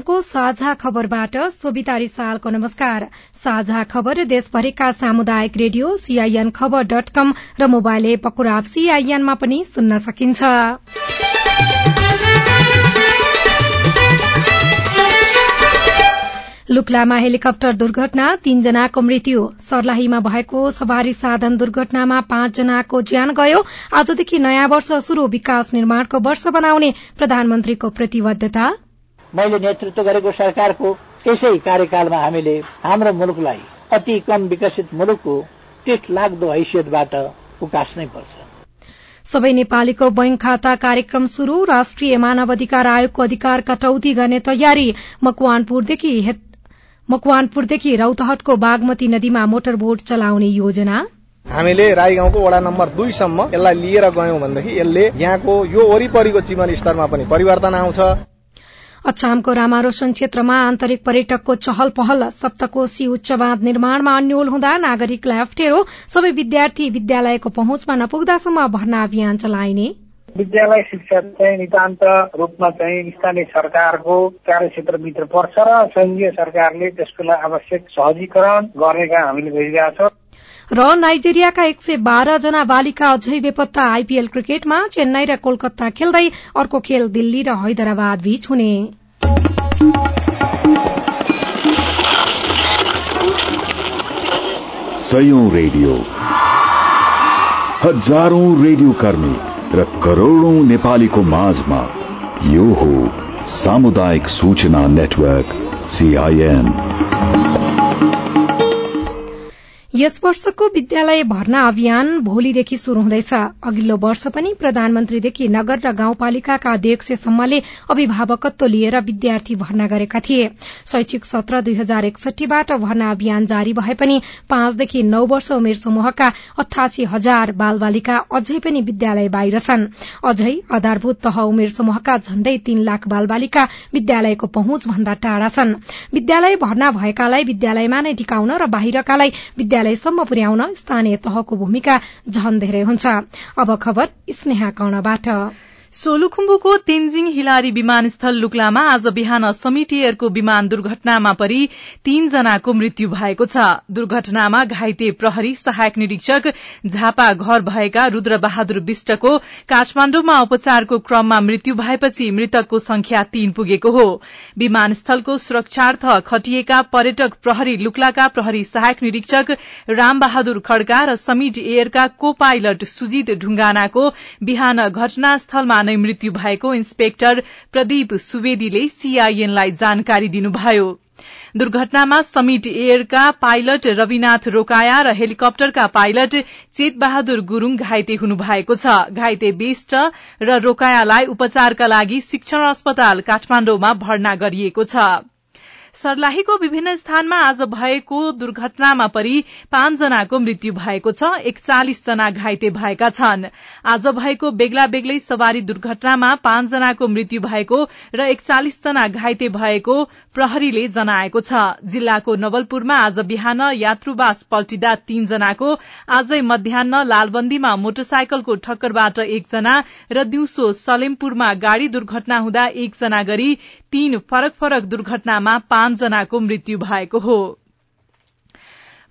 सीआईएनको साझा खबरबाट सोभिता रिसालको नमस्कार। साझा खबर देशभरिका सामुदायिक रेडियो सीआईएन खबर डट कम र मोबाइल एप कुराब सीआईएनमा पनि सुन्न सकिन्छ। लुक्लामा हेलिकप्टर दुर्घटना तीनजनाको मृत्यु। सर्लाहीमा भएको सवारी साधन दुर्घटनामा पाँचजनाको ज्यान गयो। आजदेखि नयाँ वर्ष शुरू विकास निर्माणको वर्ष बनाउने प्रधानमन्त्रीको प्रतिबद्धता। मैले नेतृत्व गरेको सरकारको त्यसै कार्यकालमा हामीले हाम्रो मुलुकलाई अति कम विकसित मुलुकको टिठ लाग्दो हैसियतबाट उकास्नै पर्छ। सबै नेपालीको बैंक खाता कार्यक्रम शुरू राष्ट्रिय मानव अधिकार आयोगको अधिकार कटौती गर्ने तयारी मकवानपुरदेखि मकवानपुरदेखि रौतहटको बागमती नदीमा मोटर बोट चलाउने योजना। हामीले राई गाउँको वडा नम्बर दुईसम्म यसलाई लिएर गयौं भनेदेखि यसले यहाँको यो वरिपरिको जीवन स्तरमा पनि परिवर्तन आउँछ। अछामको रामारोशन क्षेत्रमा आन्तरिक पर्यटकको चहल पहल सप्तकोशी उच्च बाँध निर्माणमा अन्यल हुँदा नागरिकलाई अप्ठ्यारो सबै विद्यार्थी विद्यालयको पहुँचमा नपुग्दासम्म भर्ना अभियान चलाइने। विद्यालय शिक्षा चाहिँ नितान्त रूपमा चाहिँ स्थानीय सरकारको कार्यक्षेत्रभित्र पर्छ र संघीय सरकारले त्यसको लागि आवश्यक सहजीकरण गर्ने काम हामीले गरिरहेका छौँ र नाइजेरियाका एक सय बाह्र जना बालिका अझै बेपत्ता आइपीएल क्रिकेटमा चेन्नई र कोलकाता खेल्दै अर्को खेल दिल्ली र हैदराबाद बीच हुने। रेडियो। हजारौं रेडियो कर्मी र करोड़ौं नेपालीको माझमा यो हो सामुदायिक सूचना नेटवर्क सीआईएन यस वर्षको विद्यालय भर्ना अभियान भोलिदेखि शुरू हुँदैछ। अघिल्लो वर्ष पनि प्रधानमन्त्रीदेखि नगर र गाउँपालिकाका अध्यक्षसम्मले अभिभावकत्व लिएर विद्यार्थी भर्ना गरेका थिए। शैक्षिक सत्र दुई हजार एकसठीबाट भर्ना अभियान जारी भए पनि पाँचदेखि नौ वर्ष उमेर समूहका अठासी हजार बाल बालिका अझै पनि विद्यालय बाहिर छन्। अझै आधारभूत तह उमेर समूहका झण्डै तीन लाख बाल बालिका विद्यालयको पहुँच भन्दा टाढा छन्। विद्यालय भर्ना भएकालाई विद्यालयमा नै टिकाउन र बाहिरकालाई विद्यालयसम्म पुर्याउन स्थानीय तहको भूमिका झन धेरै हुन्छ। अब खबर स्नेहा कर्णबाट। सोलुखुम्बुको तेन्जिङ हिलारी विमानस्थल लुक्लामा आज बिहान समिट एयरको विमान दुर्घटनामा परि तीनजनाको मृत्यु भएको छ। दुर्घटनामा घाइते प्रहरी सहायक निरीक्षक झापा घर भएका रूद्र बहादुर विष्टको काठमाण्डुमा उपचारको क्रममा मृत्यु भएपछि मृतकको संख्या तीन पुगेको हो। विमानस्थलको सुरक्षार्थ खटिएका पर्यटक प्रहरी लुक्लाका प्रहरी सहायक निरीक्षक रामबहादुर खड्का र समिट एयरका को पाइलट सुजित ढुंगानाको बिहान घटनास्थलमा नै मृत्यु भएको इन्सपेक्टर प्रदीप सुवेदीले सीआईएनलाई जानकारी दिनुभयो। दुर्घटनामा समिट एयरका पाइलट रविनाथ रोकाया र हेलिकप्टरका पाइलट चेत बहादुर गुरूङ घाइते हुनुभएको छ। घाइते विष्ट र रोकायालाई उपचारका लागि शिक्षण अस्पताल काठमाण्डुमा भर्ना गरिएको छ। सर्लाहीको विभिन्न स्थानमा आज भएको दुर्घटनामा परि पाँचजनाको मृत्यु भएको छ एकचालिस जना घाइते भएका छन्। आज भएको बेग्ला बेग्लै सवारी दुर्घटनामा पाँचजनाको मृत्यु भएको र एकचालिस जना घाइते भएको प्रहरीले जनाएको छ। जिल्लाको नवलपुरमा आज बिहान यात्रुवास पल्टिँदा तीनजनाको आजै मध्याह लालबन्दीमा मोटरसाइकलको ठक्करबाट एकजना र दिउँसो सलेमपुरमा गाड़ी दुर्घटना हुँदा एकजना गरी तीन फरक फरक दुर्घटनामा पाँचजनाको मृत्यु भएको हो।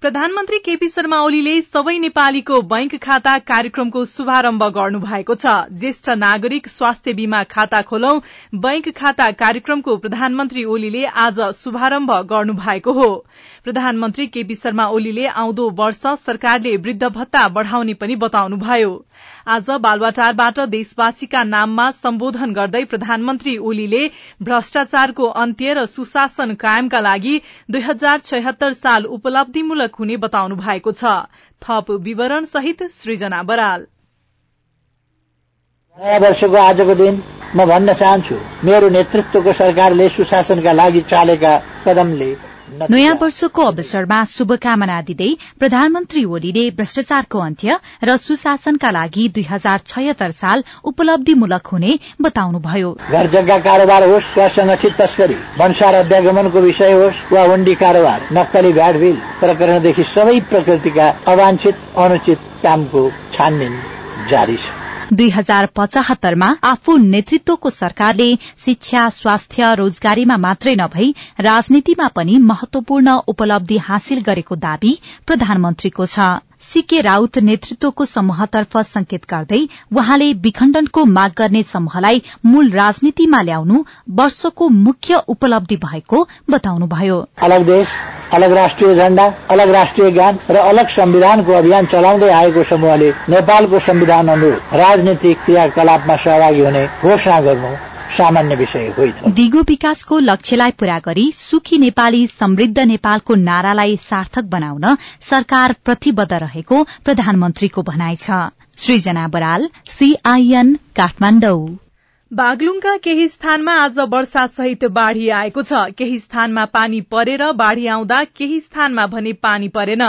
प्रधानमन्त्री केपी शर्मा ओलीले सबै नेपालीको बैंक खाता कार्यक्रमको शुभारम्भ गर्नु भएको छ। ज्येष्ठ नागरिक स्वास्थ्य बीमा खाता खोलौ। बैंक खाता कार्यक्रमको प्रधानमन्त्री ओलीले आज शुभारम्भ गर्नु भएको हो। प्रधानमन्त्री केपी शर्मा ओलीले आउँदो वर्ष सरकारले वृद्ध भत्ता बढ़ाउने पनि बताउनुभयो। आज बालवाटारबाट देशवासीका नाममा सम्बोधन गर्दै प्रधानमन्त्री ओलीले भ्रष्टाचारको अन्त्य र सुशासन कायमका लागि दुई हजार साल उपलब्धिमूलक हुने बताउनु भएको छ। थप विवरण सहित सृजना बराल। नयाँ वर्षको आजको दिन म भन्न चाहन्छु मेरो नेतृत्वको सरकारले सुशासनका लागि चालेका कदमले नयाँ वर्षको अवसरमा शुभकामना दिँदै प्रधानमन्त्री ओलीले भ्रष्टाचारको अन्त्य र सुशासनका लागि दुई हजार छयत्तर साल उपलब्धिमूलक हुने बताउनुभयो। घर जग्गा कारोबार होस् वा संगठित तस्करी भन्सार अध्यागमनको विषय होस् वा वण्डी कारोबार नक्कली भ्याटबिल प्रकरणदेखि सबै प्रकृतिका अवांछित अनुचित कामको छानबिन जारी छ। दुई हजार पचहत्तरमा आफू नेतृत्वको सरकारले शिक्षा स्वास्थ्य रोजगारीमा मात्रै नभई राजनीतिमा पनि महत्वपूर्ण उपलब्धि हासिल गरेको दावी प्रधानमन्त्रीको छ। सीके राउत नेतृत्वको समूहतर्फ संकेत गर्दै वहाँले विखण्डनको माग गर्ने समूहलाई मूल राजनीतिमा ल्याउनु वर्षको मुख्य उपलब्धि भएको बताउनुभयो। अलग देश अलग राष्ट्रिय झण्डा अलग राष्ट्रिय ज्ञान र अलग संविधानको अभियान चलाउँदै आएको समूहले नेपालको संविधान अनुरूप राजनीतिक क्रियाकलापमा सहभागी हुने घोषणा गर्नु सामान्य विषय होइन दिगो विकासको लक्ष्यलाई पूरा गरी सुखी नेपाली समृद्ध नेपालको नारालाई सार्थक बनाउन सरकार प्रतिबद्ध रहेको प्रधानमन्त्रीको भनाइ छ। सृजना बराल सीआईएन काठमाडौँ। बागलुङका केही स्थानमा आज वर्षा सहित बाढ़ी आएको छ। केही स्थानमा पानी परेर बाढ़ी आउँदा केही स्थानमा भने पानी परेन।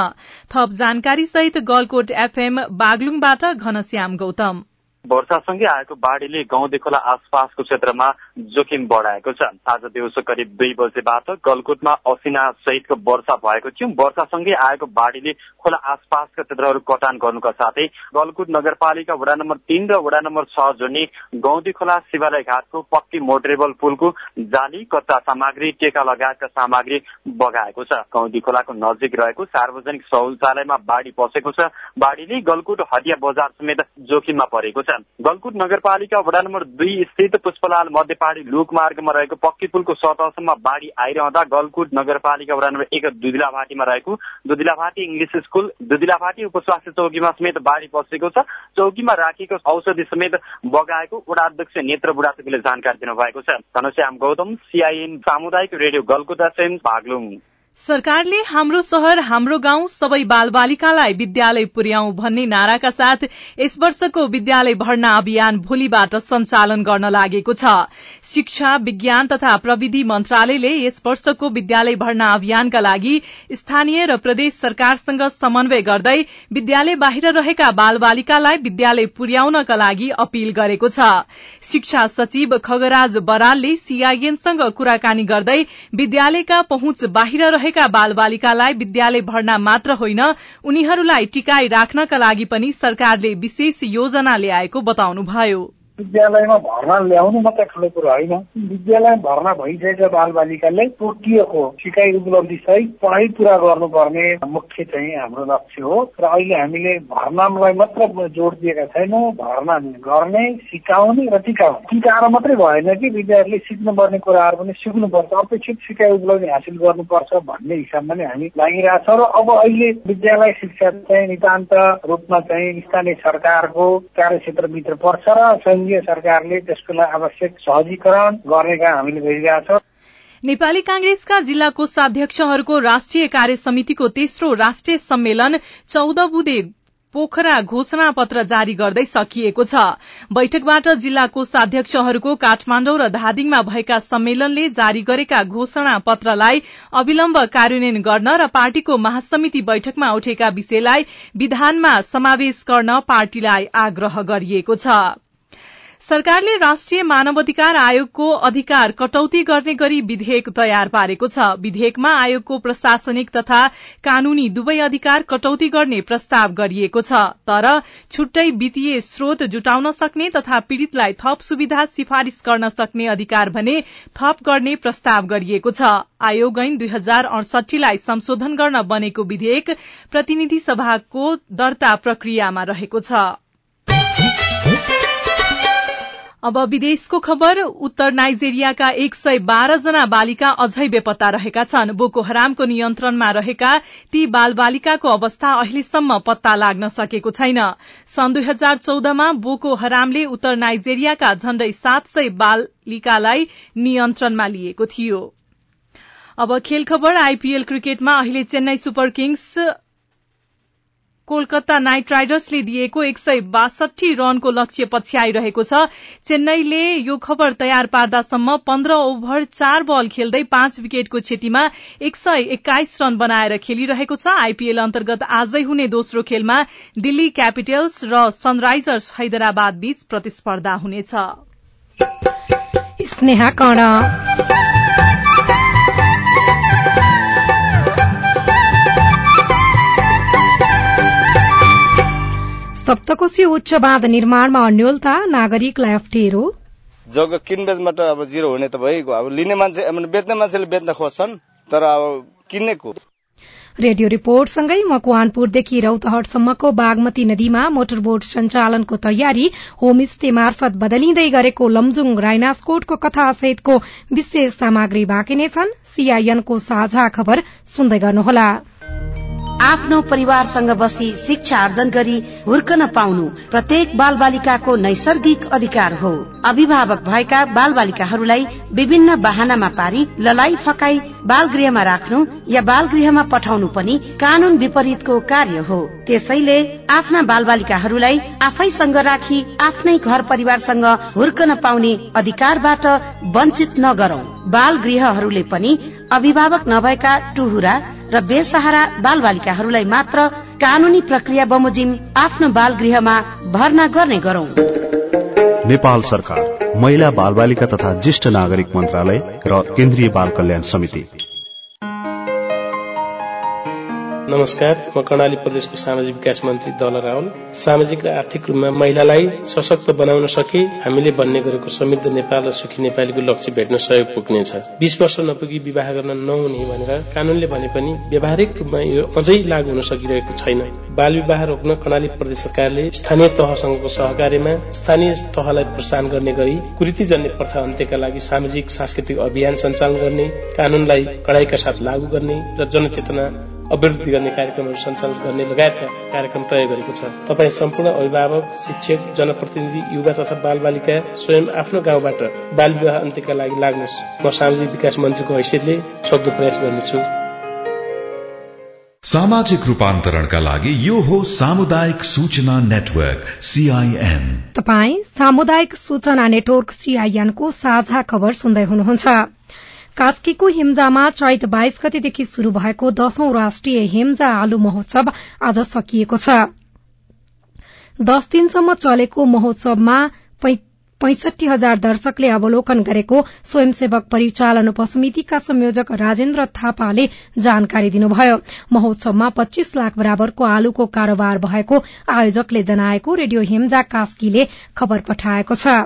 थप जानकारी सहित गलकोट एफएम बागलुङबाट घनश्याम गौतम। वर्षासँगै आएको बाढ़ीले गाउँदे खोला आसपासको क्षेत्रमा जोखिम बढाएको छ। आज दिउँसो करिब दुई बजेबाट गलकुटमा असिना सहितको वर्षा भएको थियो। वर्षासँगै आएको बाढ़ीले खोला आसपासका क्षेत्रहरू कटान गर्नुका साथै गलकुट नगरपालिका वडा नम्बर तीन र वडा नम्बर छ जोड्ने गौदी खोला शिवालय घाटको पक्की मोटरेबल पुलको जाली कच्चा सामग्री टेका लगायतका सामग्री बगाएको छ। गौदी खोलाको नजिक रहेको सार्वजनिक शौचालयमा बाढ़ी पसेको छ। बाढ़ीले गलकुट हटिया बजार समेत जोखिममा परेको छ। गलकुट नगरपालिका वडा नम्बर दुई स्थित पुष्पलाल मध्यपाडी लुक मार्गमा रहेको पक्की पुलको सतहसम्म बाढ़ी आइरहँदा गलकुट नगरपालिका वडा नम्बर एक दुधिलाभाटीमा रहेको दुधिलाभाटी इङ्ग्लिस स्कुल दुधिलाभाटी उपस्वास्थ्य चौकीमा समेत बाढ़ी पसेको छ। चौकीमा राखिएको औषधि समेत बगाएको वडा अध्यक्ष नेत्र बुढाथोकीले जानकारी दिनुभएको छ। घनश्याम गौतम सीआईएन सामुदायिक रेडियो गलकुट एफएम बागलुङ। सरकारले हाम्रो शहर हाम्रो गाउँ सबै बालबालिकालाई विद्यालय पुर्याउँ भन्ने नाराका साथ यस वर्षको विद्यालय भर्ना अभियान भोलिबाट सञ्चालन गर्न लागेको छ। शिक्षा विज्ञान तथा प्रविधि मन्त्रालयले यस वर्षको विद्यालय भर्ना अभियानका लागि स्थानीय र प्रदेश सरकारसँग समन्वय गर्दै विद्यालय बाहिर रहेका बालबालिकालाई विद्यालय पुर्याउनका लागि अपील गरेको छ। शिक्षा सचिव खगराज बरालले सीआईएनसँग कुराकानी गर्दै विद्यालयका पहुँच बाहिर रहेका बालबालिकालाई विद्यालय भर्ना मात्र होइन उनीहरूलाई टिकाई राख्नका लागि पनि सरकारले विशेष योजना ल्याएको बताउनुभयो। विद्यालयमा भर्ना ल्याउनु मात्रै ठुलो कुरो होइन। विद्यालय भर्ना भइसकेका बालबालिकाले तोकिएको सिकाइ उपलब्धि सहित पढाइ पुरा गर्नुपर्ने मुख्य चाहिँ हाम्रो लक्ष्य हो। र अहिले हामीले भर्नालाई मात्र जोड दिएका छैनौँ भर्ना गर्ने सिकाउने र टिकाउने। टिकाएर मात्रै भएन कि विद्यार्थीले सिक्नुपर्ने कुराहरू पनि सिक्नुपर्छ अपेक्षित सिकाइ उपलब्धि हासिल गर्नुपर्छ भन्ने हिसाबमा नै हामी लागिरहेछौँ र अब अहिले विद्यालय शिक्षा चाहिँ नितान्त रूपमा चाहिँ स्थानीय सरकारको कार्यक्षेत्रभित्र पर्छ र केन्द्रीय सरकारले त्यसको आवश्यक सहजीकरण गर्ने काम हामीले गरिरहेका छौँ। नेपाली कांग्रेसका जिल्ला कोषाध्यक्षहरूको राष्ट्रिय कार्य समितिको तेस्रो राष्ट्रिय सम्मेलन चौध बुधे पोखरा घोषणा पत्र जारी गर्दै सकिएको छ। बैठकबाट जिल्ला कोषाध्यक्षहरूको काठमाण्डु र धादिङमा भएका सम्मेलनले जारी गरेका घोषणा पत्रलाई अविलम्ब कार्यान्वयन गर्न र पार्टीको महासमिति बैठकमा उठेका विषयलाई विधानमा समावेश गर्न पार्टीलाई आग्रह गरिएको छ। सरकारले राष्ट्रिय मानवाधिकार आयोगको अधिकार कटौती गर्ने गरी विधेयक तयार पारेको छ। विधेयकमा आयोगको प्रशासनिक तथा कानूनी दुवै अधिकार कटौती गर्ने प्रस्ताव गरिएको छ। तर छुट्टै वित्तीय स्रोत जुटाउन सक्ने तथा पीड़ितलाई थप सुविधा सिफारिश गर्न सक्ने अधिकार भने थप गर्ने प्रस्ताव गरिएको छ। आयोग ऐन दुई हजार अडसठीलाई संशोधन गर्न बनेको विधेयक प्रतिनिधि सभाको दर्ता प्रक्रियामा रहेको छ। अब विदेशको खबर उत्तर नाइजेरियाका एक सय बाह्र जना बालिका अझै बेपत्ता रहेका छन्। बोको हरामको नियन्त्रणमा रहेका ती बाल बालिकाको अवस्था अहिलेसम्म पत्ता लाग्न सकेको छैन। सन् दुई हजार चौधमा बोको हरामले उत्तर नाइजेरियाका झण्डै सात सय बालिकालाई नियन्त्रणमा लिएको थियो। आईपीएल क्रिकेटमा अहिले Chennai super kings Kolkata knight राइडर्सले दिएको एक सय बासठी रनको लक्ष्य पछ्याइरहेको छ। चेन्नईले यो खबर तयार पार्दासम्म पन्ध्र ओभर चार बल खेल्दै पाँच विकेटको क्षतिमा एक सय एक्काइस रन बनाएर खेलिरहेको छ। आईपीएल अन्तर्गत आजै हुने दोस्रो खेलमा दिल्ली क्यापिटल्स र सनराइजर्स हैदराबाद बीच प्रतिस्पर्धा हुनेछ। सप्तकोशी उच्च बाँध निर्माणमा अन्यलता नागरिकलाई अप्ठ्यारो जग्गा किनबेचबाट अब जिरो हुने त भइगयो। अब लिने मान्छे बेच्ने मान्छेले बेच्न खोज्छन् तर अब किन्नेको रेडियो रिपोर्टसँगै मकवानपुरदेखि रौतहटसम्मको बागमती नदीमा मोटरबोट सञ्चालनको तयारी होमस्टे मार्फत बदलिँदै गरेको लमजुङ राइनासकोटको कथा सहितको विशेष सामग्री बाँकी नै छन्। सीआईएनको साझा खबर सुन्दै गर्नुहोला। आफ्नो परिवारसँग बसी शिक्षा आर्जन गरी हुर्कन पाउनु प्रत्येक बाल बालिकाको नैसर्गिक अधिकार हो। अभिभावक भएका बाल बालिकाहरूलाई विभिन्न वाहनामा पारी ललाई फकाई बाल गृहमा राख्नु या बाल गृहमा पठाउनु पनि कानून विपरीतको कार्य हो। त्यसैले आफ्ना बाल बालिकाहरूलाई आफैसँग राखी आफ्नै घर परिवारसँग हुर्कन पाउने अधिकारबाट वञ्चित नगरौं। बाल गृहहरूले पनि अभिभावक नभएका टुहुरा र बेसहारा बाल बालिकाहरूलाई मात्र कानूनी प्रक्रिया बमोजिम आफ्नो बाल गृहमा भर्ना गर्ने गरौं। नेपाल सरकार महिला बाल बालिका तथा ज्येष्ठ नागरिक मन्त्रालय र केन्द्रीय बाल कल्याण समिति। नमस्कार म कर्णाली प्रदेशको सामाजिक विकास मन्त्री दल रावल सामाजिक र आर्थिक रूपमा महिलालाई सशक्त बनाउन सके हामीले भन्ने गरेको समृद्ध नेपाल र सुखी नेपालीको लक्ष्य भेट्न सहयोग पुग्नेछ। बीस वर्ष नपुगी विवाह गर्न नहुने भनेर कानूनले भने पनि व्यावहारिक रूपमा यो अझै लागू हुन सकिरहेको छैन। बाल विवाह रोक्न कर्णाली प्रदेश सरकारले स्थानीय तहसँगको सहकार्यमा स्थानीय तहलाई प्रोत्साहन गर्ने गरी कुरीतिजन्य प्रथा अन्त्यका लागि सामाजिक सांस्कृतिक अभियान सञ्चालन गर्ने कानूनलाई कडाईका साथ लागू गर्ने र जनचेतना अभिवृद्धि गर्ने कार्यक्रमहरू सञ्चालन गर्ने लगायतका कार्यक्रम तय गरेको छ। तपाईँ सम्पूर्ण अभिभावक शिक्षक जनप्रतिनिधि युवा तथा बाल बालिका स्वयं आफ्नो गाउँबाट बाल विवाह अन्त्यका लागि लाग्नुहोस्। म सामाजिक विकास मन्त्रीको हैसियतले सक्दो प्रयास गर्नेछु। सामाजिक रूपान्तरणका लागि यो हो सामुदायिक सूचना नेटवर्क सीआईएन तपाई सामुदायिक सूचना नेटवर्क सीआईएनको साझा खबर सुन्दै हुनुहुन्छ। कास्कीको हिम्जामा चैत बाइस गतेदेखि शुरू भएको दशौं राष्ट्रिय हिम्जा आलु महोत्सव आज सकिएको छ। दश दिनसम्म चलेको महोत्सवमा पैंसठी हजार दर्शकले अवलोकन गरेको स्वयंसेवक परिचालन उपसमितिका संयोजक राजेन्द्र थापाले जानकारी दिनुभयो। महोत्सवमा पच्चीस लाख बराबरको आलुको कारोबार भएको आयोजकले जनाएको रेडियो हिम्जा कास्कीले खबर पठाएको छ।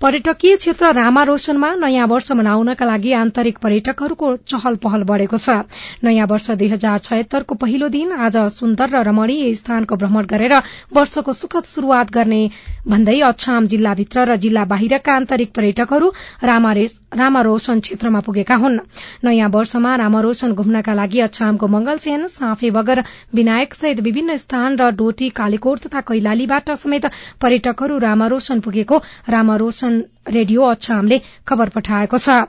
पर्यटकीय क्षेत्र रामा रोशनमा नयाँ वर्ष मनाउनका लागि आन्तरिक पर्यटकहरूको चहल पहल बढ़ेको छ। नयाँ वर्ष दुई हजार छयत्तरको पहिलो दिन आज सुन्दर र रमणीय स्थानको भ्रमण गरेर वर्षको सुखद शुरूआत गर्ने भन्दै अछाम जिल्लाभित्र र जिल्ला बाहिरका आन्तरिक पर्यटकहरू रामा रोशन क्षेत्रमा पुगेका हुन्। नयाँ वर्षमा रामा रोशन घुम्नका लागि अछामको मंगलसेन साँफे बगर विनायक सहित विभिन्न स्थान र डोटी कालीकोट तथा कैलालीबाट समेत पर्यटकहरू रामा रोशन पुगेको रामा रेडियो अछामले खबर पठाएको छ।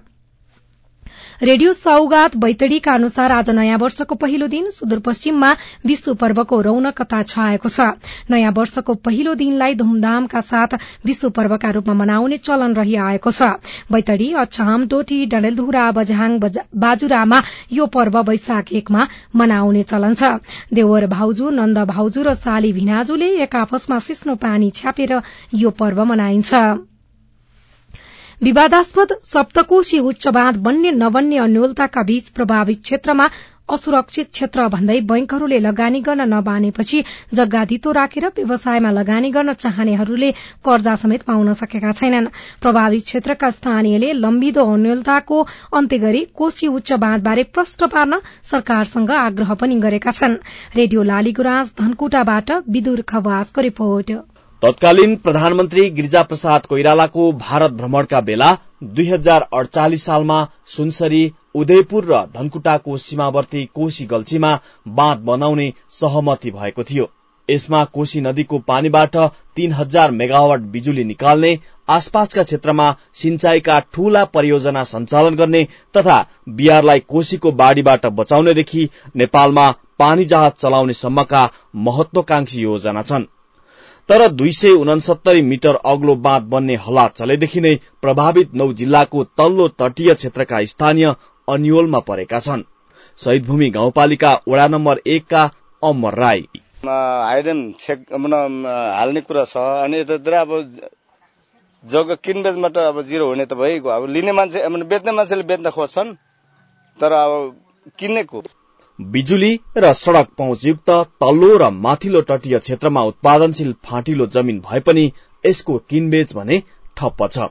रेडियो सौगात बैतडीका अनुसार आज नयाँ वर्षको पहिलो दिन सुदूरपश्चिममा विश्व पर्वको रौनकता छाएको छ। नयाँ वर्षको पहिलो दिनलाई धूमधामका साथ विश्व पर्वका रूपमा मनाउने चलन रहिआएको छ। बैतडी अछाम डोटी डडेलधुरा बझाङ बाजुरामा यो पर्व वैशाख एकमा मनाउने चलन छ। देवर भाउजू नन्द भाउजू र साली भिनाजुले एक आपसमा सिस्नो पानी छ्यापेर यो पर्व मनाइन्छ। विवादास्पद सप्तकोशी उच्च बाँध बन्ने नबन्ने अन्यलताका बीच प्रभावित क्षेत्रमा असुरक्षित क्षेत्र भन्दै बैंकहरूले लगानी गर्न नबानेपछि जग्गा दितो राखेर व्यवसायमा लगानी गर्न चाहनेहरूले कर्जा समेत पाउन सकेका छैनन्। प्रभावित क्षेत्रका स्थानीयले लम्बिदो अन्यलताको अन्त्य गरी कोशी उच्च बाँधबारे प्रश्न पार्न सरकारसँग आग्रह पनि गरेका छन्। रेडियो लालीगुराँस धनकुटाबाट विदुर खवासको रिपोर्ट। तत्कालीन प्रधानमन्त्री गिरिजा प्रसाद कोइरालाको भारत भ्रमणका बेला दुई हजार अडचालिस सालमा सुनसरी उदयपुर र धनकुटाको सीमावर्ती कोशी गल्छीमा बाँध बनाउने सहमति भएको थियो। यसमा कोशी नदीको पानीबाट तीन हजार मेगावाट बिजुली निकाल्ने आसपासका क्षेत्रमा सिंचाईका ठूला परियोजना सञ्चालन गर्ने तथा बिहारलाई कोशीको बाढ़ीबाट बचाउनेदेखि नेपालमा पानी जहाज चलाउने सम्मका महत्वाकांक्षी योजना छन्। तर दुई सय उनसत्तरी मिटर अग्लो बाँध बन्ने हल्ला चलेदेखि नै प्रभावित नौ जिल्लाको तल्लो तटीय क्षेत्रका स्थानीय अन्यलमा परेका छन्। शहीद भूमि गाउँपालिका वडा नम्बर एकका अमर राई। हाइडेन छेक हाल्ने कुरा छ। अनि यतातिर अब जग्गा किनबेचबाट अब जिरो हुने त भइगयो। अब लिने मान्छे बेच्ने मान्छेले बेच्न खोज्छन्। तर अब किन्नेको बिजुली र सड़क पहुँचयुक्त तल्लो र माथिल्लो तटीय क्षेत्रमा उत्पादनशील फाँटिलो जमिन भए पनि यसको किनबेच भने ठप्प छ।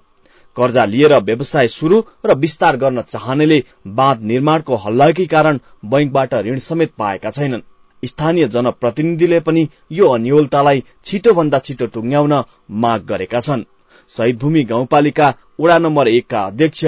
कर्जा लिएर व्यवसाय शुरू र विस्तार गर्न चाहनेले बाँध निर्माणको हल्लाकी कारण बैंकबाट ऋण समेत पाएका छैनन्। स्थानीय जनप्रतिनिधिले पनि यो अन्यलतालाई छिटोभन्दा छिटो टुङ्ग्याउन माग गरेका छन्। शहीदभूमि गाउँपालिका वडा नम्बर एकका अध्यक्ष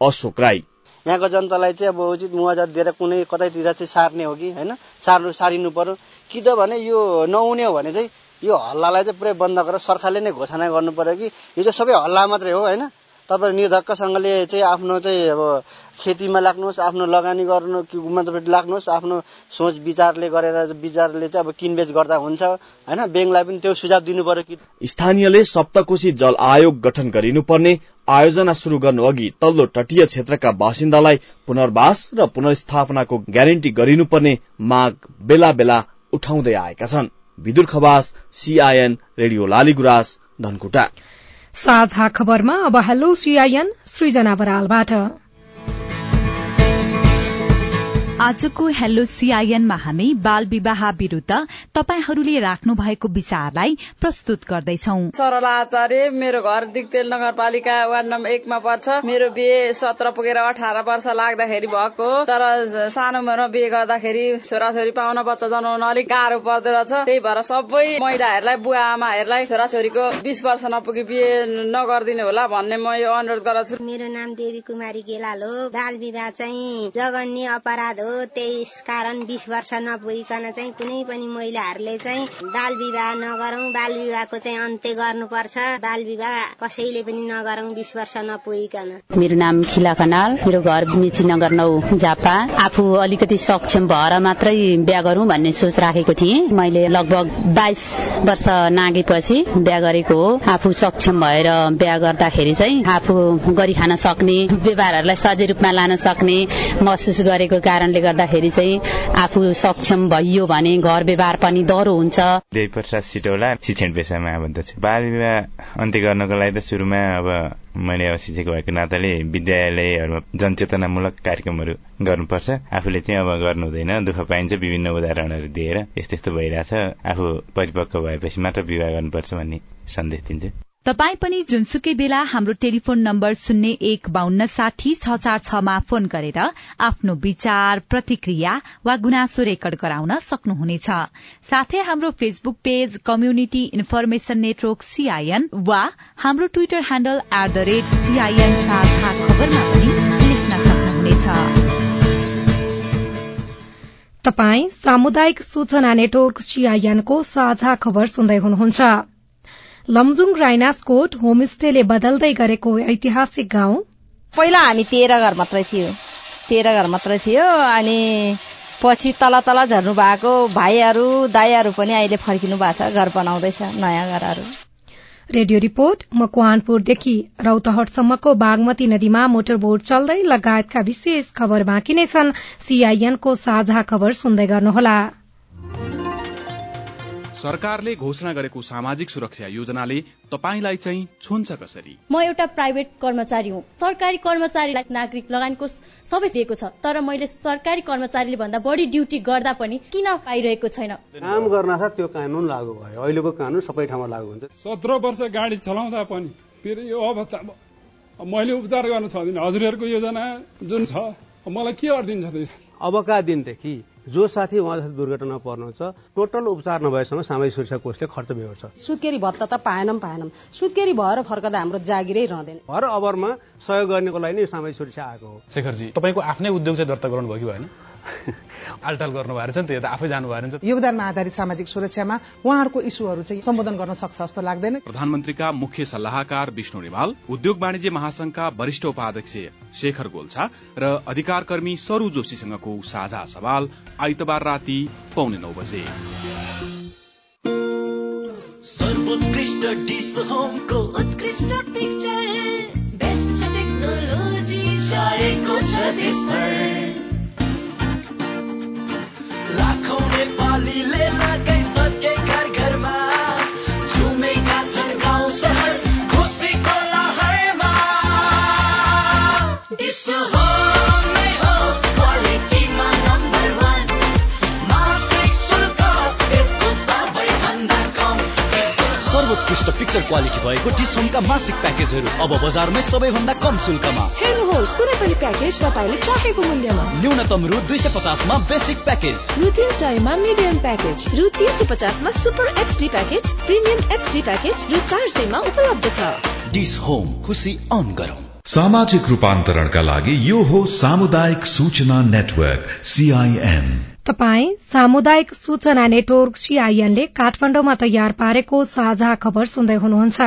अशोक राई। यहाँको जनतालाई चाहिँ अब उचित मुवाजा दिएर कुनै कतैतिर चाहिँ सार्ने हो कि होइन? सार्नु सारिनु पर्यो। कि त भने यो नहुने हो भने चाहिँ यो हल्लालाई चाहिँ पुरै बन्द गरेर सरकारले नै घोषणा गर्नु पर्यो कि? यो चाहिँ सबै हल्ला मात्रै हो होइन? तपाईँ निर्धक्कसँगले चाहिँ आफ्नो चाहिँ अब खेतीमा लाग्नुहोस् आफ्नो लगानी गर्नु मतलब लाग्नुहोस् आफ्नो सोच विचारले गरेर विचारले चाहिँ अब किनबेच गर्दा हुन्छ होइन? ब्याङ्कलाई पनि त्यो सुझाव दिनु पर्यो कि? स्थानीयले सप्तकोशी जल आयोग गठन गरिनुपर्ने आयोजना शुरू गर्नु अघि तल्लो तटीय क्षेत्रका बासिन्दालाई पुनर्वास र पुनर्स्थापनाको ग्यारेन्टी गरिनुपर्ने माग बेला बेला उठाउँदै आएका छन्। Bidur Khawas CIN radio Laligurans Dhankuta. साझा खबरमा अब हेलो सीआईएन सृजना बरालबाट। आजको हेलो सीआईएनमा हामी बाल विवाह विरूद्ध तपाईहरूले राख्नु भएको विचारलाई प्रस्तुत गर्दैछौ। सरला आचार्य मेरो घर दिगतेल नगरपालिका वार्ड नम्बर एकमा पर्छ। मेरो बिहे सत्र पुगेर अठार वर्ष लाग्दाखेरि भएको तर सानो उमेरमा बिहे गर्दाखेरि छोराछोरी पाउन बच्चा जनाउन अलिक गाह्रो पर्दो रहेछ। त्यही भएर सबै महिलाहरूलाई बुवा आमाहरूलाई छोराछोरीको बिस वर्ष नपुगी बिहे नगरिदिने होला भन्ने म यो अनुरोध गर्दछु। मेरो नाम देवी कुमारी गेलाल हो। बाल विवाह चाहिँ जघन्य अपराध हो। त्यस कारण बिस वर्ष नपुगिकन चाहिँ कुनै पनि महिलाहरूले चाहिँ बाल विवाह नगरौं बाल विवाहको चाहिँ अन्त्य गर्नुपर्छ। बाल विवाह कसैले पनि नगरौं बिस वर्ष नपुगिकन। मेरो नाम खिला खनाल मेरो घर मिची नगर नौ झापा आफू अलिकति सक्षम भएर मात्रै बिहा गरौँ भन्ने सोच राखेको थिएँ। मैले लगभग बाइस वर्ष नागेपछि बिहा गरेको हो। आफू सक्षम भएर बिहा गर्दाखेरि चाहिँ आफू गरी खान सक्ने व्यवहारहरूलाई सजिलो रूपमा लान सक्ने महसुस गरेको कारणले गर्दाखेरि चाहिँ आफू सक्षम भइयो भने घर व्यवहार पनि डह्रो हुन्छ। सिटौला शिक्षण पेसामा आबद्ध छु। बाल विवाह अन्त्य गर्नको लागि त सुरुमा अब मैले अब शिक्षक भएको नाताले विद्यालयहरूमा जनचेतनामूलक कार्यक्रमहरू गर्नुपर्छ। आफूले चाहिँ अब गर्नु हुँदैन दुःख पाइन्छ विभिन्न उदाहरणहरू दिएर। यस्तो यस्तो भइरहेछ। आफू परिपक्व भएपछि मात्र विवाह गर्नुपर्छ भन्ने सन्देश दिन्छु। तपाई पनि जुनसुकै बेला हाम्रो टेलिफोन नम्बर शून्य एक बान्न साठी छ चार छमा फोन गरेर आफ्नो विचार प्रतिक्रिया वा गुनासो रेकर्ड गराउन सक्नुहुनेछ। साथै हाम्रो Facebook page community information network CIN वा हाम्रो Twitter handle at the rate CIN पनि लेख्न सक्नुहुनेछ। तपाई सामुदायिक सूचना नेटवर्क सीआईएनको साझा खबर सुन्दै हुनुहुन्छ। लमजुङ राइनासकोट होमस्टेले बदल्दै गरेको ऐतिहासिक गाउँ। पहिला हामी तेह्र घर मात्रै थियो। तेह्र घर मात्रै थियो अनि पछि तल तल झर्नु भएको भाइहरू दाईहरू पनि अहिले फर्किनु भएको छ घर बनाउँदैछ नयाँ घरहरू। रेडियो रिपोर्ट मकवानपुरदेखि रौतहटसम्मको बागमती नदीमा मोटरबोट चल्दै लगायतका विशेष खबर बाँकी नै छन्। सीआईएनको साझा खबर सुन्दै गर्नुहोला। सरकारले घोषणा गरेको सामाजिक सुरक्षा योजनाले तपाईँलाई चाहिँ छुन्छ कसरी? म एउटा प्राइभेट कर्मचारी हुँ। सरकारी कर्मचारीलाई नागरिक लगानीको सबै दिएको छ। तर मैले सरकारी कर्मचारीले भन्दा बढी ड्युटी गर्दा पनि किन पाइरहेको छैन? काम गर्न त्यो कानून लागू भयो। अहिलेको कानून सबै ठाउँमा लागू हुन्छ। सत्र वर्ष गाडी चलाउँदा पनि फेरि यो अवस्था मैले उपचार गर्न सक्दिनँ हजुरहरूको योजना जुन छ मलाई के अडिदिन्छ अबका दिनदेखि जो साथी उहाँ दुर्घटना पर्नुहुन्छ टोटल उपचार नभएसम्म सामाजिक सुरक्षा कोषले खर्च बेहोर्छ। सुत्केरी भत्ता त पाएनौँ पाएनौँ सुत्केरी भएर फर्कदा हाम्रो जागिरै रहँदैन। हर अवरमा सहयोग गर्नेको लागि नै सामाजिक सुरक्षा आएको हो। शेखरजी तपाईँको आफ्नै उद्योग चाहिँ दर्ता गराउनु भयो कि भएन? आलटाल गर्नु भएको छ नि त आफै जानु भएको छ योगदानमा आधारित सामाजिक सुरक्षामा उहाँहरूको इस्युहरू चाहिँ सम्बोधन गर्न सक्छ जस्तो लाग्दैन। प्रधानमन्त्रीका मुख्य सल्लाहकार विष्णु रिमाल उद्योग वाणिज्य महासंघका वरिष्ठ उपाध्यक्ष शेखर गोल्छा र अधिकार कर्मी सरू जोशीसँगको साझा सवाल आइतबार राति पाउने नौ बजे। सर्वोत्कृष्ट डिस होमको उत्कृष्ट पिक्चर बेस्ट टेक्नोलोजी छाएको छ देशभर। सर्वोत्कृष्ट पिक्चर क्वालिटी भएको टिसोमका मासिक प्याकेजहरू अब बजारमै सबैभन्दा कम शुल्कमा। हेर्नुहोस् कुनै पनि प्याकेज तपाईँले चाहेको मूल्यमा। न्यूनतम रु दुई सय पचासमा बेसिक प्याकेज रु तिन सयमा मिडियम प्याकेज रु तिन सय पचासमा super HD package premium HD package रु चार सयमा उपलब्ध छ। डिस होम खुसी अन गरौँ। सामाजिक रूपान्तरणका लागि यो हो सामुदायिक सूचना नेटवर्क सीआईएन तपाई सामुदायिक सूचना नेटवर्क सीआईएनले काठमाडौँमा तयार पारेको साझा खबर सुन्दै हुनुहुन्छ।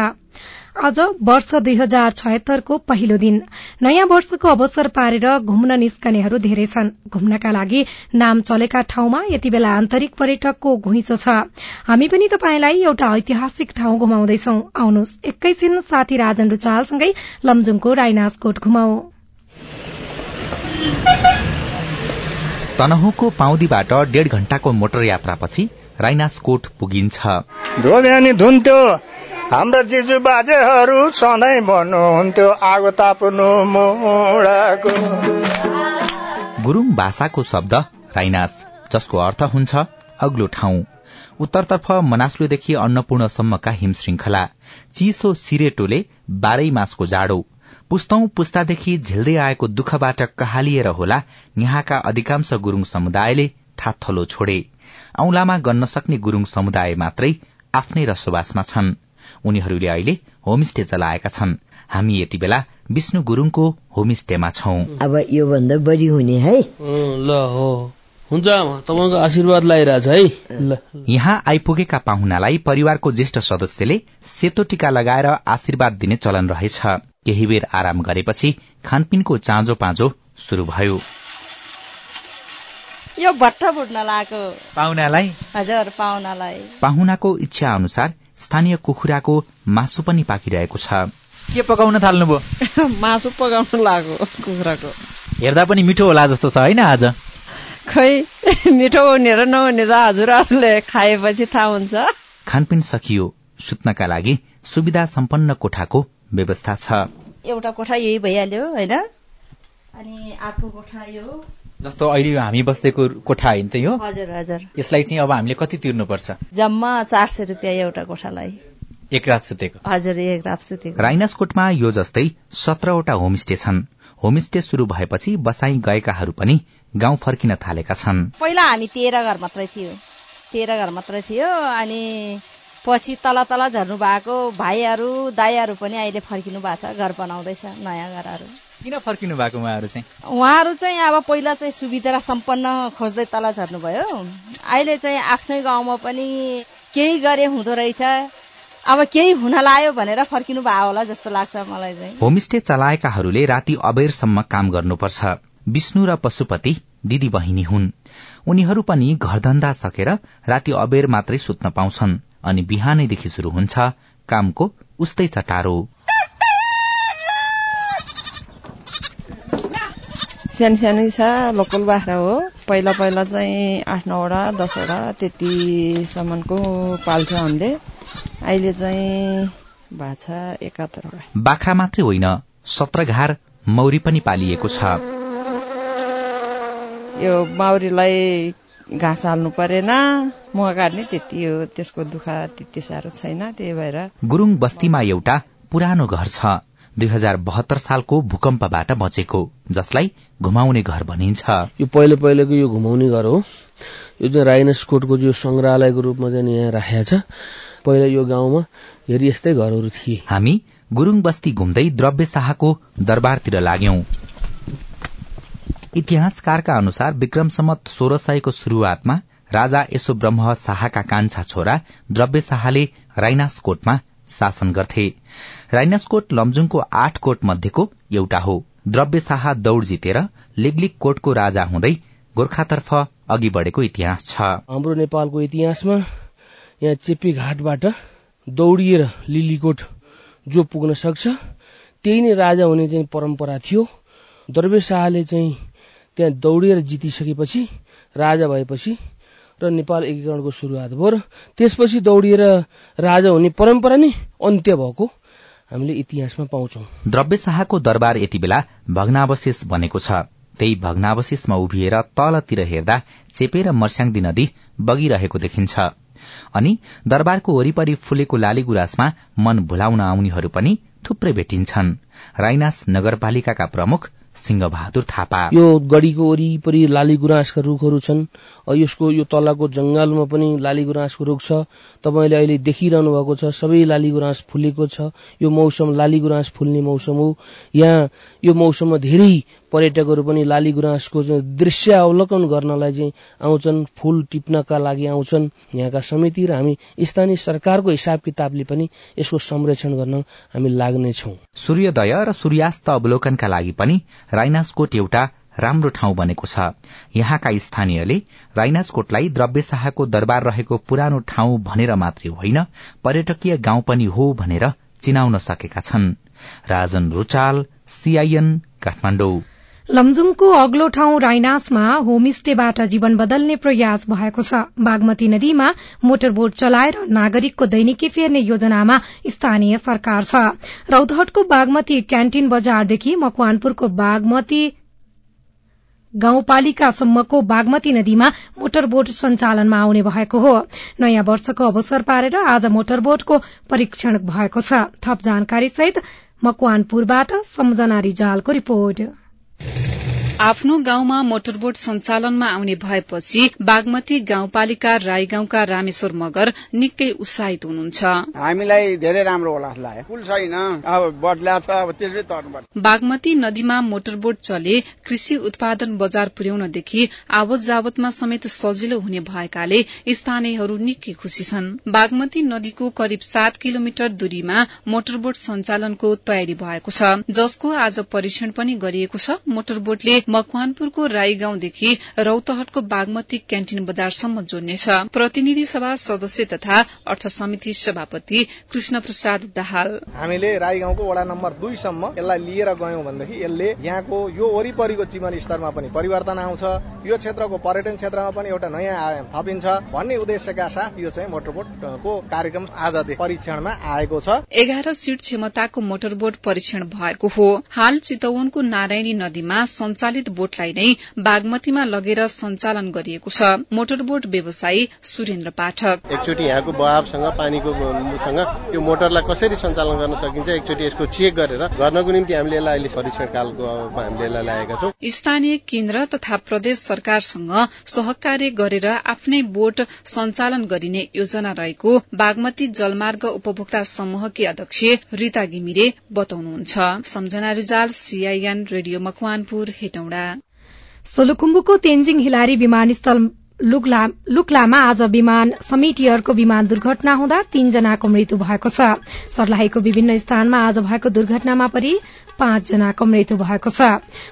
आज वर्ष दुई हजार छयत्तरको पहिलो दिन। नयाँ वर्षको अवसर पारेर घुम्न निस्कनेहरू धेरै छन्। घुम्नका लागि नाम चलेका ठाउँमा यति बेला आन्तरिक पर्यटकको घुइँचो छ। हामी पनि तपाईँलाई एउटा ऐतिहासिक ठाउँ घुमाउँदैछौ। आउनुहोस् एकैछिन साथी राजन रुचालसँगै लमजुङको राइनासकोट घुमाऊ। तनहुको पाउदीबाट डेढ घण्टाको मोटर यात्रापछि राइनासकोट पुगिन्छ। हाम्रा बाजेहरू सधैँ भन्नुहुन्थ्यो आगो ताप्नु मुडाको गुरुङ भाषाको शब्द राइनास जसको अर्थ हुन्छ अग्लो ठाउँ। उत्तरतर्फ मनास्लुदेखि अन्नपूर्णसम्मका हिम श्रृंखला चिसो सिरेटोले बाह्रै मासको जाडो। पुस्तौं पुस्तादेखि झेल्दै आएको दुःखबाट कहालिएर होला यहाँका अधिकांश गुरूङ समुदायले थाथलो छोडे। औंलामा गन्न सक्ने गुरूङ समुदाय मात्रै आफ्नै रसोबासमा छन्। उनीहरूले अहिले होमस्टे चलाएका छन्। हामी यति बेला विष्णु गुरूङको होमस्टेमा छौं। अब योभन्दा बढी हुने है? ल हो। हुन्छ तपाईँको आशीर्वाद लगाइरहेछ है। ल यहाँ आइपुगेका पाहुनालाई परिवारको ज्येष्ठ सदस्यले सेतो टीका लगाएर आशीर्वाद दिने चलन रहेछ। केही बेर आराम गरेपछि खानपिनको चाँजो पाँजो शुरू भयो। यो भट्ट लागेको। पाहुनालाई? हजुर पाहुनालाई। पाहुनाको इच्छा अनुसार स्थानीय कुखुराको मासु पनि पाकिरहेको छ। के पकाउन थाल्नुभयो? मासु पकाउन लाग्यो कुखुराको। हेर्दा पनि मिठो होला जस्तो छ होइन आज? खै मिठो हुने र नहुने त हजुरहरूले खाएपछि थाहा हुन्छ। खानपिन सकियो सुत्नका लागि सुविधा सम्पन्न कोठाको व्यवस्था छ। एउटा कोठा यही भइहाल्यो होइन? अनि अर्को कोठा यो। जस्तो अहिले हामी बसेको कोठा होइन त यो हजुर हजुर। यसलाई चाहिँ अब हामीले कति तिर्नुपर्छ? जम्मा चार सय रुपियाँ एउटा कोठालाई। एक रात सुतेको। हजुर एक रात सुतेको। राइनासकोटमा यो जस्तै सत्रवटा होमस्टे छन्। होमस्टे शुरू भएपछि बसाई गएकाहरू पनि गाउँ फर्किन थालेका छन्। पहिला हामी तेह्र घर मात्रै थियो। तेह्र घर मात्रै थियो अनि पछि तल तल झर्नु भएको भाइहरू दाईहरू पनि अहिले फर्किनु भएको छ घर बनाउँदैछ नयाँ घरहरू। किन फर्किनु भएको उहाँहरू चाहिँ? उहाँहरू चाहिँ अब पहिला चाहिँ सुविधा सम्पन्न खोज्दै तल झर्नुभयो। अहिले चाहिँ आफ्नै गाउँमा पनि केही गरे हुँदो रहेछ। अब केही हुन लायो भनेर फर्किनु भयो होला जस्तो लाग्छ मलाई चाहिँ। होमस्टे चलाएकाहरूले राति अबेरसम्म काम गर्नुपर्छ। विष्णु र पशुपति दिदी बहिनी हुन्। उनीहरू पनि घरधन्दा सकेर राति अबेर मात्रै सुत्न पाउँछन्। अनि बिहानैदेखि शुरू हुन्छ कामको उस्तै चटारो। सानो सानो छ लोकल बाख्रा हो। पहिला पहिला चाहिँ आठ नौवटा दसवटा त्यतिसम्मको पाल्छ हामीले। अहिले चाहिँ छ एकात्तरवटा। बाख्रा मात्रै होइन सत्रघार मौरी पनि पालिएको छ। यो माउरीलाई घाँस हाल्नु परेन। काट्ने त्यति हो त्यसको दुःख त्यति साह्रो छैन त्यही भएर। गुरुङ बस्तीमा एउटा पुरानो घर छ दुई हजार बहत्तर सालको भूकम्पबाट बचेको जसलाई घुमाउने घर भनिन्छ। यो पहिलो पहिलोको यो घुमाउने घर हो। यो चाहिँ राइनसकोटको जो संग्रहालयको रूपमा चाहिँ यहाँ राखेको छ पहिला यो गाउँमा हेरी यस्तै घरहरू थिए। हामी गुरुङ बस्ती घुम्दै द्रव्य शाहको दरबारतिर लाग्यौं। इतिहासकारका अनुसार विक्रम सम्मत सोह्र सयको शुरूआतमा राजा यसो ब्रह्म शाहका कान्छा छोरा द्रव्य शाहले राइनासकोटमा शासन गर्थे। राइनासकोट लमजुङको आठ कोट मध्येको एउटा हो। द्रव्य शाह दौड़ जितेर लिगलिग कोटको राजा हुँदै गोर्खातर्फ अघि बढेको इतिहास छ। हाम्रो नेपालको इतिहासमा यहाँ चेपी घाटबाट दौडिएर लिलीकोट जो पुग्न सक्छ त्यही नै राजा हुने चाहिँ परम्परा थियो। दरबे शाहले चाहिँ त्यहाँ दौडिएर जितिसकेपछि राजा भएपछि र नेपाल एकीकरणको सुरुवात भयो र त्यसपछि दौडिएर राजा हुने परम्परा नै अन्त्य भएको हामीले इतिहासमा पाउँछौ। द्रव्य शाहको दरबार यति बेला भग्नावशेष बनेको छ। त्यही भग्नावशेषमा उभिएर तलतिर हेर्दा चेपेर मर्स्याङदी नदी बगिरहेको देखिन्छ। अनि दरबारको वरिपरि फुलेको लाली गुराँसमा मन भुलाउन आउनेहरू पनि थुप्रै भेटिन्छन्। राइनास नगरपालिकाका प्रमुख सिंहबहादुर थापा। यो गढीको वरिपरि लाली गुराँसका रुखहरू छन्। यसको यो तलको जंगलमा पनि लाली गुराँसको रुख छ। तपाईँले अहिले देखिरहनु भएको छ सबै लाली गुराँस फुलेको छ। यो मौसम लाली गुराँस फुल्ने मौसम हो। यहाँ यो मौसममा धेरै पर्यटकहरू पनि लाली गुराँसको दृश्य अवलोकन गर्नलाई चाहिँ आउँछन् फूल टिप्नका लागि आउँछन्। यहाँका समिति र हामी स्थानीय सरकारको हिसाब किताबले पनि यसको संरक्षण गर्न हामी लाग्नेछौ। सूर्योदय र सूर्यास्त अवलोकनका लागि पनि राइनासकोट एउटा राम्रो ठाउँ बनेको छ। यहाँका स्थानीयले राइनासकोटलाई द्रव्यशाहको दरबार रहेको पुरानो ठाउँ भनेर मात्रै होइन पर्यटकीय गाउँ पनि हो भनेर चिनाउन सकेका छन्। राजन रुचाल सीआईएन काठमाडौँ। लमजुङको अग्लो ठाउँ राइनासमा होमस्टेबाट जीवन बदल्ने प्रयास भएको छ। बागमती नदीमा मोटरबोट चलाएर नागरिकको दैनिकी फेर्ने योजनामा स्थानीय सरकार छ। रौतहटको बागमती क्यान्टिन बजारदेखि मकवानपुरको बागमती गाउँपालिकासम्मको बागमती नदीमा मोटरबोट सञ्चालनमा आउने भएको हो। नयाँ वर्षको अवसर पारेर आज मोटरबोटको परीक्षण भएको छ। थप जानकारी सहित मकवानपुरबाट सम्झना रिजालको रिपोर्ट। आफ्नो गाउँमा मोटरबोट सञ्चालनमा आउने भएपछि बागमती गाउँपालिका राई गाउँका रामेश्वर मगर निकै उत्साहित हुनुहुन्छ। हामीलाई धेरै राम्रो होला पुल छैन अब बदला छ अब त्यसै तर्नुपर्छ बागमती नदीमा मोटरबोट चले कृषि उत्पादन बजार पुर्याउनदेखि आवत जावतमा समेत सजिलो हुने भएकाले स्थानीयहरू निकै खुशी छन्। बागमती नदीको करिब सात किलोमिटर दूरीमा मोटरबोट सञ्चालनको तयारी भएको छ जसको आज परीक्षण पनि गरिएको छ। मोटरबोटले मकवानपुरको राई गाउँदेखि रौतहटको बागमती क्यान्टिन बजारसम्म जोड्नेछ। प्रतिनिधि सभा सदस्य तथा अर्थ समिति सभापति कृष्ण प्रसाद दाहाल। हामीले राई गाउँको वडा नम्बर दुईसम्म यसलाई लिएर गयौं भनेदेखि यसले यहाँको यो वरिपरिको जीवन स्तरमा पनि परिवर्तन आउँछ। यो क्षेत्रको पर्यटन क्षेत्रमा पनि एउटा नयाँ आयाम थपिन्छ भन्ने उद्देश्यका साथ यो चाहिँ मोटरबोटको कार्यक्रम आज परीक्षणमा आएको छ। एघार सीट क्षमताको मोटरबोट परीक्षण भएको हो। हाल चितवनको नारायणी नदीमा सञ्चालित बोटलाई नै बागमतीमा लगेर सञ्चालन गरिएको छ। मोटरबोट व्यवसायी सुरेन्द्र पाठक। एकचोटि यहाँको बहावसँग पानीको सँग यो मोटरलाई कसरी सञ्चालन गर्न सकिन्छ एकचोटि यसको चेक गरेर गर्नको निम्ति हामीले यसलाई अहिले परीक्षण कालको हामीले यसलाई ल्याएका छौँ। स्थानीय केन्द्र तथा प्रदेश सरकारसँग सहकार्य गरेर आफ्नै बोट सञ्चालन गरिने योजना रहेको बागमती जलमार्ग उपभोक्ता समूहकी अध्यक्ष रिता घिमिरे बताउनुहुन्छ। सम्झना रिजाल सीआईएन रेडियो मकवानपुर हेटौँडा सोलुखुम्बुको तेन्जिङ हिलारी विमानस्थल लुक्लामा आज विमान समिट विमान दुर्घटना हुँदा तीनजनाको मृत्यु भएको छ। सर्लाहीको विभिन्न स्थानमा आज भएको दुर्घटनामा परि पाँचजनाको मृत्यु भएको छ।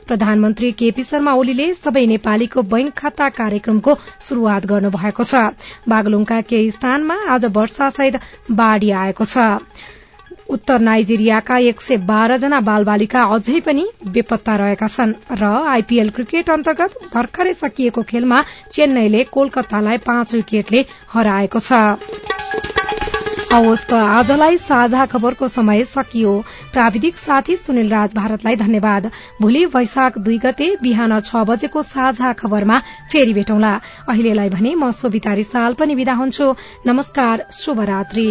प्रधानमन्त्री केपी शर्मा ओलीले सबै नेपालीको बैंक खाता कार्यक्रमको शुरूआत गर्नुभएको छ। बागलुङका केही स्थानमा आज वर्षासहित बाढ़ी आएको छ। उत्तर नाइजेरियाका एक सय बाह्र जना बालबालिका अझै पनि बेपत्ता रहेका छन् र आईपीएल क्रिकेट अन्तर्गत भर्खरै सकिएको खेलमा चेन्नईले कोलकातालाई पाँच विकेटले हराएको छ। हवस् त आजलाई साझा खबरको समय सकियो। प्राविधिक साथी सुनिल राज भारतलाई धन्यवाद। भोलि वैशाख दुई गते बिहान छ बजेको साझा खबरमा फेरि भेटौँला। अहिलेलाई भने म सोभिता रिसाल पनि विदा हुन्छु। नमस्कार शुभरात्री।